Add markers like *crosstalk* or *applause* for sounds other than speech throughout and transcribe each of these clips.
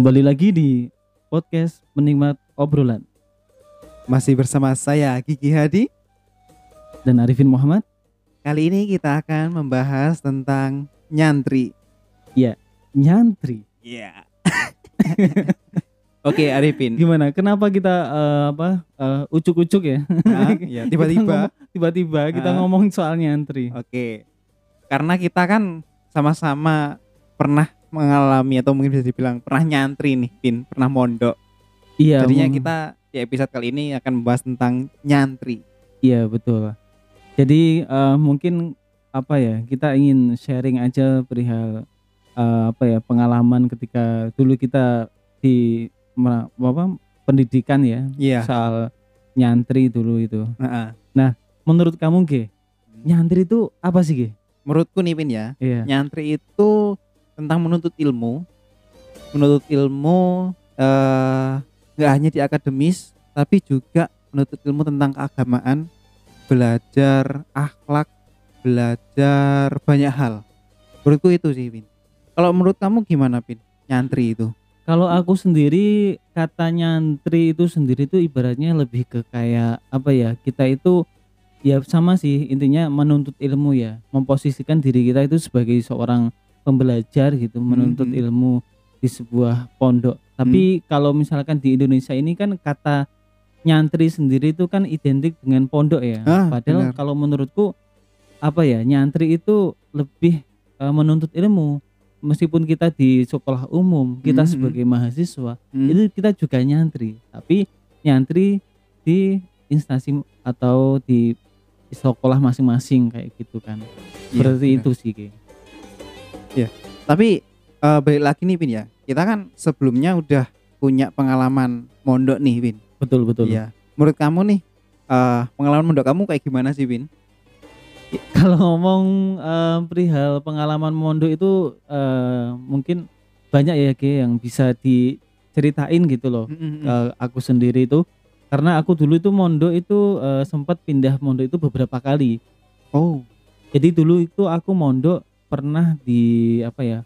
Kembali lagi di podcast Penikmat Obrolan Masih bersama saya Gigi Hadi. dan Arifin Muhammad. Kali ini kita akan membahas tentang nyantri. Nyantri. Iya. *laughs* Oke Arifin. Gimana? Kenapa kita eh, apa eh, ucuk-ucuk ya? *laughs* Ya, Kita tiba-tiba. ngomong- Tiba-tiba kita Ah. ngomongin soal nyantri. Oke. Karena kita kan sama-sama pernah mengalami atau mungkin bisa dibilang pernah nyantri nih, Pin, pernah mondok. Iya. Jadinya mung- kita di episode kali ini akan membahas tentang nyantri. Iya betul. Jadi eh, mungkin apa ya? Kita ingin sharing aja perihal eh, apa ya pengalaman ketika dulu kita di apa pendidikan ya Iya. soal nyantri dulu itu. Heeh. Menurut kamu Ge, nyantri itu apa sih Ge? Menurutku nih Pin ya, Iya. nyantri itu tentang menuntut ilmu. Menuntut ilmu eh, nggak hanya di akademis tapi juga menuntut ilmu tentang keagamaan belajar akhlak belajar banyak hal. Menurutku itu sih Pin kalau menurut kamu gimana Pin nyantri itu. Kalau aku sendiri kata nyantri itu sendiri itu ibaratnya lebih ke kayak apa ya? Kita itu ya sama sih intinya menuntut ilmu ya, memposisikan diri kita itu sebagai seorang pembelajar gitu, menuntut Mhm. ilmu di sebuah pondok. Tapi kalau misalkan di Indonesia ini kan kata nyantri sendiri itu kan identik dengan pondok ya. Ah, Padahal benar. kalau menurutku apa ya? Nyantri itu lebih eh, menuntut ilmu. Meskipun kita di sekolah umum, kita Mhm. sebagai mahasiswa Hmm, itu kita juga nyantri, tapi nyantri di instansi atau di sekolah masing-masing kayak gitu kan. iya, Seperti benar. itu sih, Ki. tapi eh, balik lagi nih Pin ya kita kan sebelumnya udah punya pengalaman mondok nih Pin Betul betul. Iya. Menurut kamu nih eh pengalaman mondok kamu kayak gimana sih, Bin? Kalau ngomong eh, perihal pengalaman mondok itu eh, mungkin banyak ya, Ki, yang bisa diceritain gitu loh. ke aku sendiri itu karena aku dulu itu mondok itu eh, sempat pindah mondok itu beberapa kali. Oh, Jadi dulu itu aku mondok pernah di apa ya?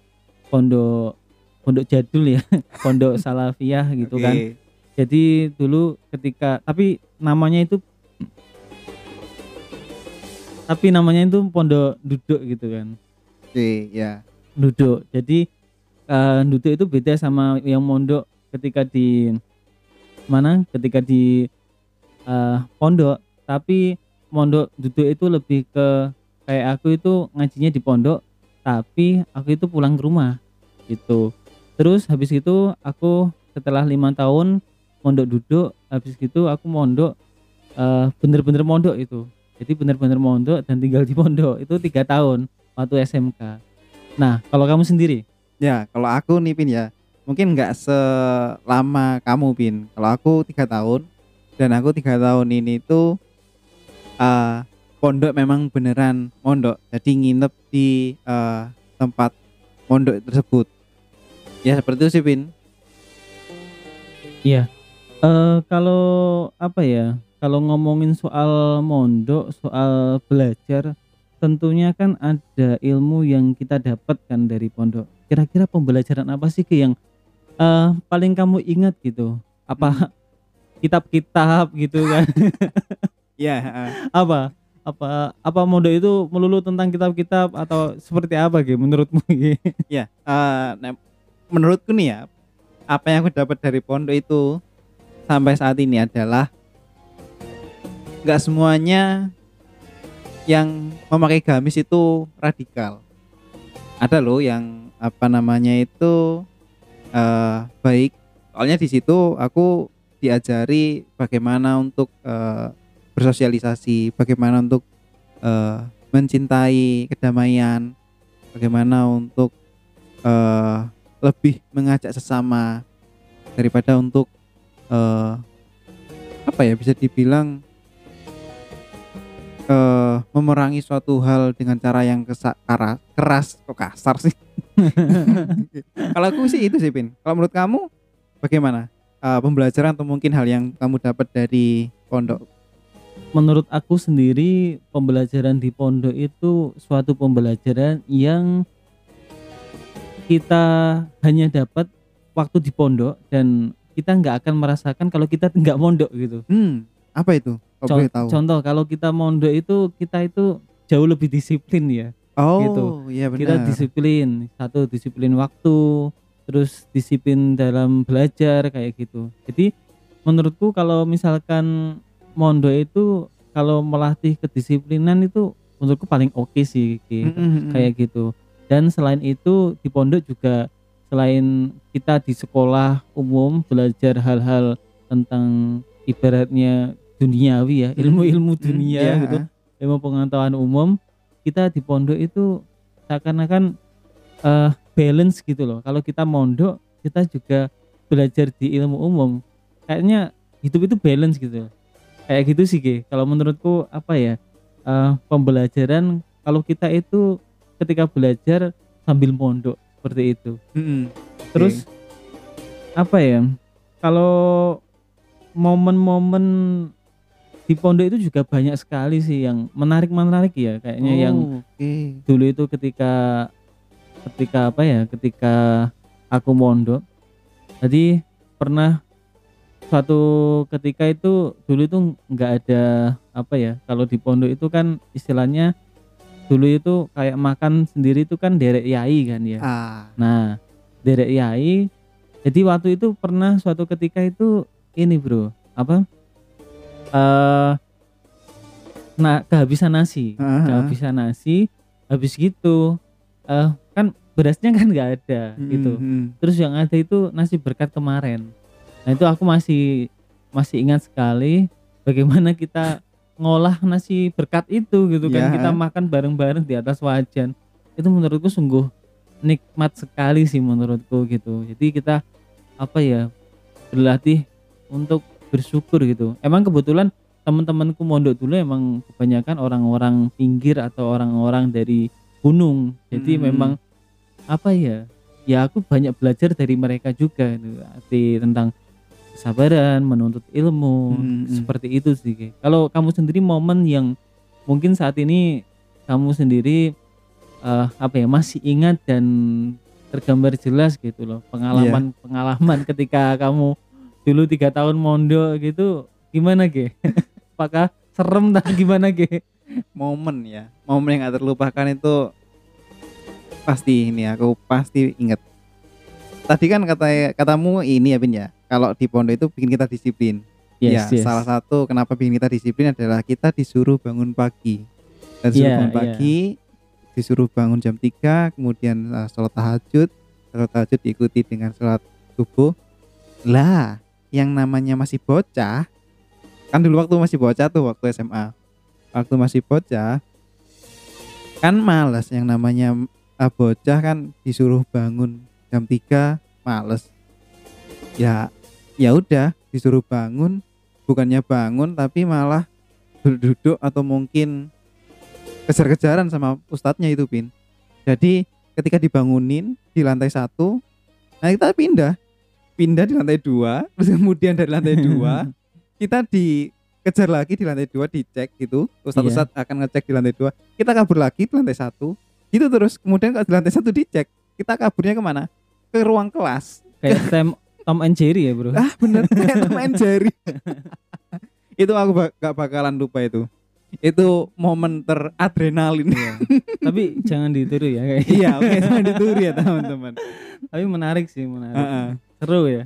Pondok pondok jadul ya, *laughs* pondok salafiyah gitu kan. oke. Jadi dulu ketika tapi namanya itu tapi namanya itu pondok duduk gitu kan. Oke, ya. Duduk. Jadi eh, duduk itu beda sama yang mondok ketika di mana? Ketika di eh, pondok, tapi mondok duduk itu lebih ke kayak aku itu ngajinya di pondok, tapi aku itu pulang ke rumah gitu. Terus habis itu aku setelah lima tahun mondok duduk, habis gitu aku mondok eh, bener-bener mondok itu. Jadi bener-bener mondok dan tinggal di pondok itu tiga tahun waktu SMK. Nah, kalau kamu sendiri? Ya, kalau aku nih, Pin ya. Mungkin nggak selama kamu, Pin. Kalau aku tiga tahun dan aku tiga tahun ini tuh eh pondok memang beneran mondok. Jadi nginep di eh, tempat mondok tersebut. Ya, seperti itu sih, Pin. Iya. Eh kalau apa ya? Kalau ngomongin soal mondok, soal belajar, tentunya kan ada ilmu yang kita dapatkan dari pondok. Kira-kira pembelajaran apa sih Ki, yang eh paling kamu ingat gitu? Apa *laughs* kitab-kitab gitu kan? *laughs* Ya, heeh. apa? Apa apa mondok itu melulu tentang kitab-kitab atau seperti apa Ki menurutmu Ki? *laughs* Ya, nah, menurutku nih ya, apa yang aku dapat dari pondok itu sampai saat ini adalah nggak semuanya yang memakai gamis itu radikal. Ada loh yang apa namanya itu eh, baik. Soalnya di situ aku diajari bagaimana untuk eh, bersosialisasi, bagaimana untuk eh, mencintai kedamaian, bagaimana untuk eh, lebih mengajak sesama daripada untuk eh, apa ya bisa dibilang eh, memerangi suatu hal dengan cara yang kesa- kara- keras kok kasar sih? *laughs* Kalau aku sih itu sih Pin. Kalau menurut kamu bagaimana? Eh, pembelajaran atau mungkin hal yang kamu dapat dari pondok menurut aku sendiri pembelajaran di pondok itu suatu pembelajaran yang kita hanya dapat waktu di pondok dan kita nggak akan merasakan kalau kita nggak mondok gitu. Hmm, apa itu? Con- boleh tahu? Contoh kalau kita mondok itu kita itu jauh lebih disiplin ya. oh, gitu. iya benar. Kita disiplin, satu disiplin waktu, terus disiplin dalam belajar kayak gitu. Jadi menurutku kalau misalkan mondok itu kalau melatih kedisiplinan itu menurutku paling oke sih Ki. Mm, mm, mm. kayak gitu. Dan selain itu di pondok juga selain kita di sekolah umum belajar hal-hal tentang ibaratnya duniawi ya, ilmu-ilmu Mm, dunia iya. gitu ilmu pengetahuan umum kita di pondok itu seakan-akan eh, balance gitu loh kalau kita mondok kita juga belajar di ilmu umum kayaknya hidup itu balance gitu kayak gitu sih kalau menurutku apa ya eh, pembelajaran kalau kita itu ketika belajar sambil mondok seperti itu Mm, mm. terus apa ya kalau momen-momen di pondok itu juga banyak sekali sih yang menarik-menarik ya kayaknya yang Oh, oke. dulu itu ketika ketika apa ya ketika aku mondok jadi pernah suatu ketika itu dulu itu nggak ada apa ya kalau di pondok itu kan istilahnya dulu itu kayak makan sendiri itu kan derek yai kan ya. Ah, nah derek yai jadi waktu itu pernah suatu ketika itu ini bro apa? Eh nah kehabisan nasi ah, ah. kehabisan nasi habis gitu eh kan berasnya kan nggak ada Mm, gitu. mm. terus yang ada itu nasi berkat kemarin nah itu aku masih masih ingat sekali bagaimana kita ngolah nasi berkat itu gitu kan Ya. kita makan bareng-bareng di atas wajan itu menurutku sungguh nikmat sekali sih menurutku gitu jadi kita apa ya berlatih untuk bersyukur gitu emang kebetulan teman-temanku mondok dulu emang kebanyakan orang-orang pinggir atau orang-orang dari gunung jadi Hmm. memang apa ya ya aku banyak belajar dari mereka juga gitu. arti tentang kesabaran menuntut ilmu Hmm, hmm. seperti itu sih kalau kamu sendiri momen yang mungkin saat ini kamu sendiri eh, apa ya masih ingat dan tergambar jelas gitu loh pengalaman pengalaman *laughs* ketika kamu dulu tiga tahun mondok gitu gimana ge *laughs* apakah serem tak gimana ge momen ya momen yang gak terlupakan itu pasti ini aku pasti inget tadi kan kata katamu ini ya Bin ya kalau di pondok itu bikin kita disiplin. Ya salah satu kenapa bikin kita disiplin adalah kita disuruh bangun pagi. Dan disuruh Iya, bangun iya. pagi disuruh bangun jam 3 kemudian uh, sholat tahajud. Sholat tahajud diikuti dengan sholat subuh. Lah yang namanya masih bocah kan dulu waktu masih bocah tuh waktu SMA waktu masih bocah kan males yang namanya uh, bocah kan disuruh bangun jam 3 males ya ya udah disuruh bangun bukannya bangun tapi malah duduk atau mungkin kejar-kejaran sama ustadznya itu pin jadi ketika dibangunin di lantai satu nah kita pindah. Pindah di lantai dua terus kemudian dari lantai dua *laughs* kita dikejar lagi di lantai dua dicek gitu. Ustadz ustadz akan ngecek di lantai dua. Kita kabur lagi di lantai satu. Itu terus kemudian kalau di lantai satu dicek kita kaburnya ke mana? Ke ruang kelas. Kayak *laughs* Tom and Jerry ya bro? Ah bener. *laughs* Kayak main jari *laughs* itu aku bak gak bakalan lupa itu. Itu momen teradrenalin. Iya. tapi jangan ditiru ya kayak. Iya oke sama dituri ya teman-teman. Tapi menarik sih menarik. Heeh. seru ya.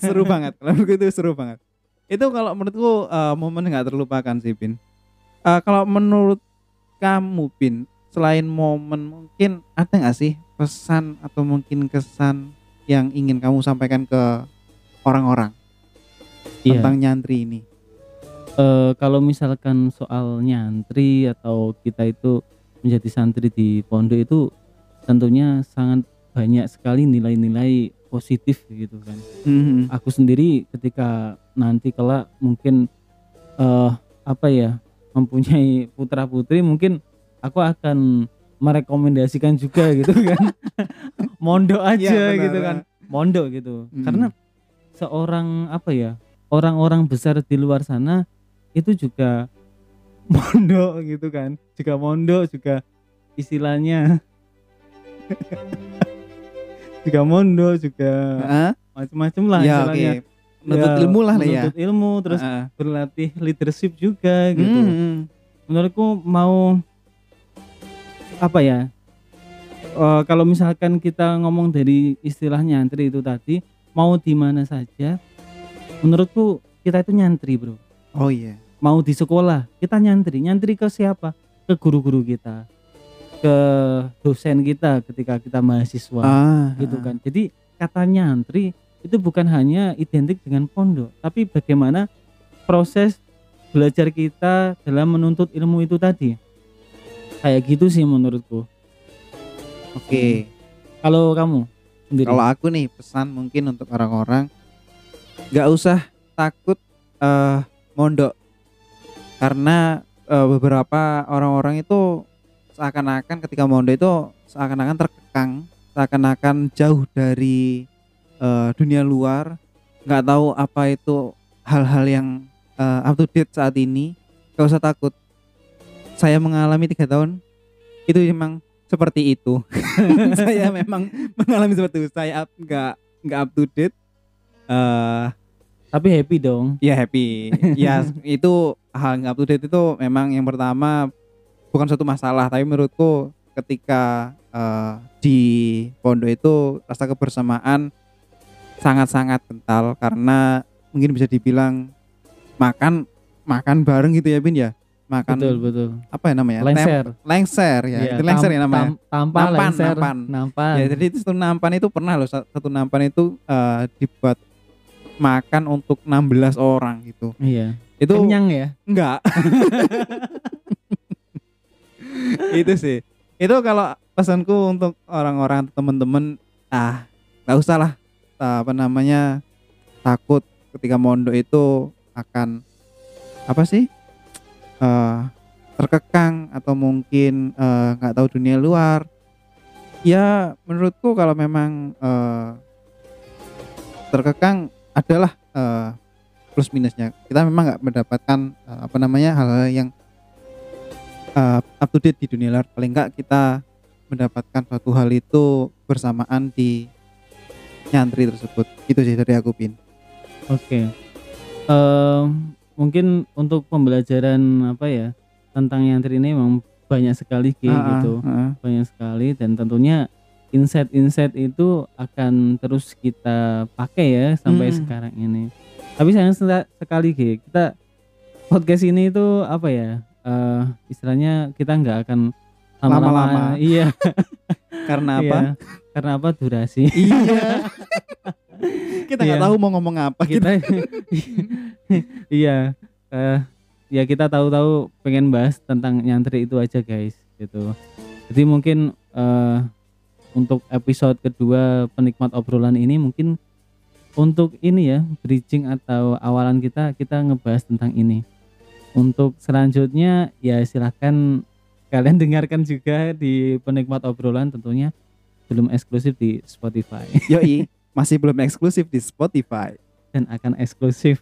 Seru banget. Kalau menurutku itu seru banget. Itu kalau menurutku eh, momen nggak terlupakan sih Pin. Eh, kalau menurut kamu Pin selain momen mungkin ada nggak sih pesan atau mungkin kesan yang ingin kamu sampaikan ke orang-orang Iya. tentang nyantri ini Eh, kalau misalkan soal nyantri atau kita itu menjadi santri di pondok itu tentunya sangat banyak sekali nilai-nilai positif gitu kan. Mhm. Aku sendiri ketika nanti kelak mungkin eh apa ya mempunyai putra putri mungkin aku akan merekomendasikan juga *laughs* gitu kan. *laughs* Mondok aja Iya, benar. gitu kan. Mondok gitu. Hmm. Karena seorang apa ya orang-orang besar di luar sana itu juga *laughs* mondok gitu kan juga mondok juga istilahnya juga mondok juga macam-macam lah ya istilahnya. oke menuntut Ya, ilmu lah ya menuntut ilmu terus Heeh. berlatih leadership juga gitu Hmm, menurutku mau apa ya eh, kalau misalkan kita ngomong dari istilah nyantri itu tadi mau di mana saja menurutku kita itu nyantri bro. Oh iya. Mau di sekolah kita nyantri. Nyantri ke siapa? Ke guru-guru kita ke dosen kita ketika kita mahasiswa ah gitu kan. Jadi kata nyantri itu bukan hanya identik dengan pondok tapi bagaimana proses belajar kita dalam menuntut ilmu itu tadi kayak gitu sih menurutku. Oke. Kalau kamu sendiri? Kalau aku nih pesan mungkin untuk orang-orang nggak usah takut eh mondok. Karena eh, beberapa orang-orang itu seakan-akan ketika mondok itu seakan-akan terkekang, seakan-akan jauh dari eh, dunia luar, nggak tahu apa itu hal-hal yang eh, up to date saat ini. Gak usah takut. Saya mengalami tiga tahun itu memang seperti itu. *laughs* saya memang mengalami seperti itu. Saya nggak nggak up to date. eh tapi happy dong ya happy. ya itu hal nggak up to date itu memang yang pertama bukan suatu masalah, tapi menurutku ketika eh, di pondok itu rasa kebersamaan sangat-sangat kental karena mungkin bisa dibilang makan makan bareng gitu ya Bin ya. Makan betul betul apa ya namanya? Tem- lengser lengser ya. Iya, itu lengser tam- ya namanya. tam- tampa Nampan, lengser nampan. nampan. Ya, jadi itu satu nampan itu pernah loh sa- satu nampan itu eh, dibuat makan untuk 16 orang gitu. iya Itu kenyang ya enggak. *laughs* itu sih. Itu kalau pesanku untuk orang-orang teman-teman ah nggak usah lah ah, apa namanya takut ketika mondok itu akan apa sih eh terkekang atau mungkin eh, nggak tahu dunia luar. Ya menurutku kalau memang eh, terkekang adalah eh, plus minusnya. Kita memang nggak mendapatkan eh, apa namanya hal-hal yang eh, up to date di dunia luar. Paling nggak kita mendapatkan suatu hal itu bersamaan di nyantri tersebut. Itu sih dari aku pin. Oke. Em, mungkin untuk pembelajaran apa ya tentang nyantri ini memang banyak sekali Ki, Ah, gitu. ah. Banyak sekali dan tentunya insight-insight itu akan terus kita pakai ya sampai Hmm. sekarang ini. Tapi sayang seka- sekali Ki, kita podcast ini itu apa ya? eh, istilahnya kita nggak akan lama-lama. Iya. *laughs* karena apa iya. Karena apa durasi? iya *laughs* kita nggak Iya. tahu mau ngomong apa kita kita *laughs* iya eh, ya kita tahu-tahu pengen bahas tentang nyantri itu aja guys gitu. Jadi mungkin eh, untuk episode kedua penikmat obrolan ini mungkin untuk ini ya bridging atau awalan kita kita ngebahas tentang ini. Untuk selanjutnya ya silahkan kalian *laughs* dengarkan juga di penikmat obrolan tentunya belum eksklusif di Spotify. Yoi *laughs* masih belum eksklusif di Spotify. Dan akan eksklusif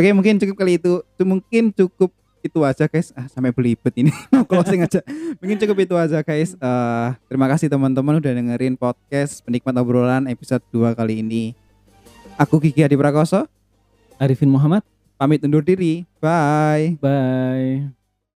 Oke mungkin cukup kali itu. Itu mungkin cukup itu aja guys. Ah, sampai belibet ini. *laughs* Mau closing aja. Mungkin cukup itu aja guys. Eh, terima kasih teman-teman udah dengerin podcast penikmat obrolan episode 2 kali ini. Aku Kiki Adi Prakoso. Arifin Muhammad. Pamit undur diri. Bye. Bye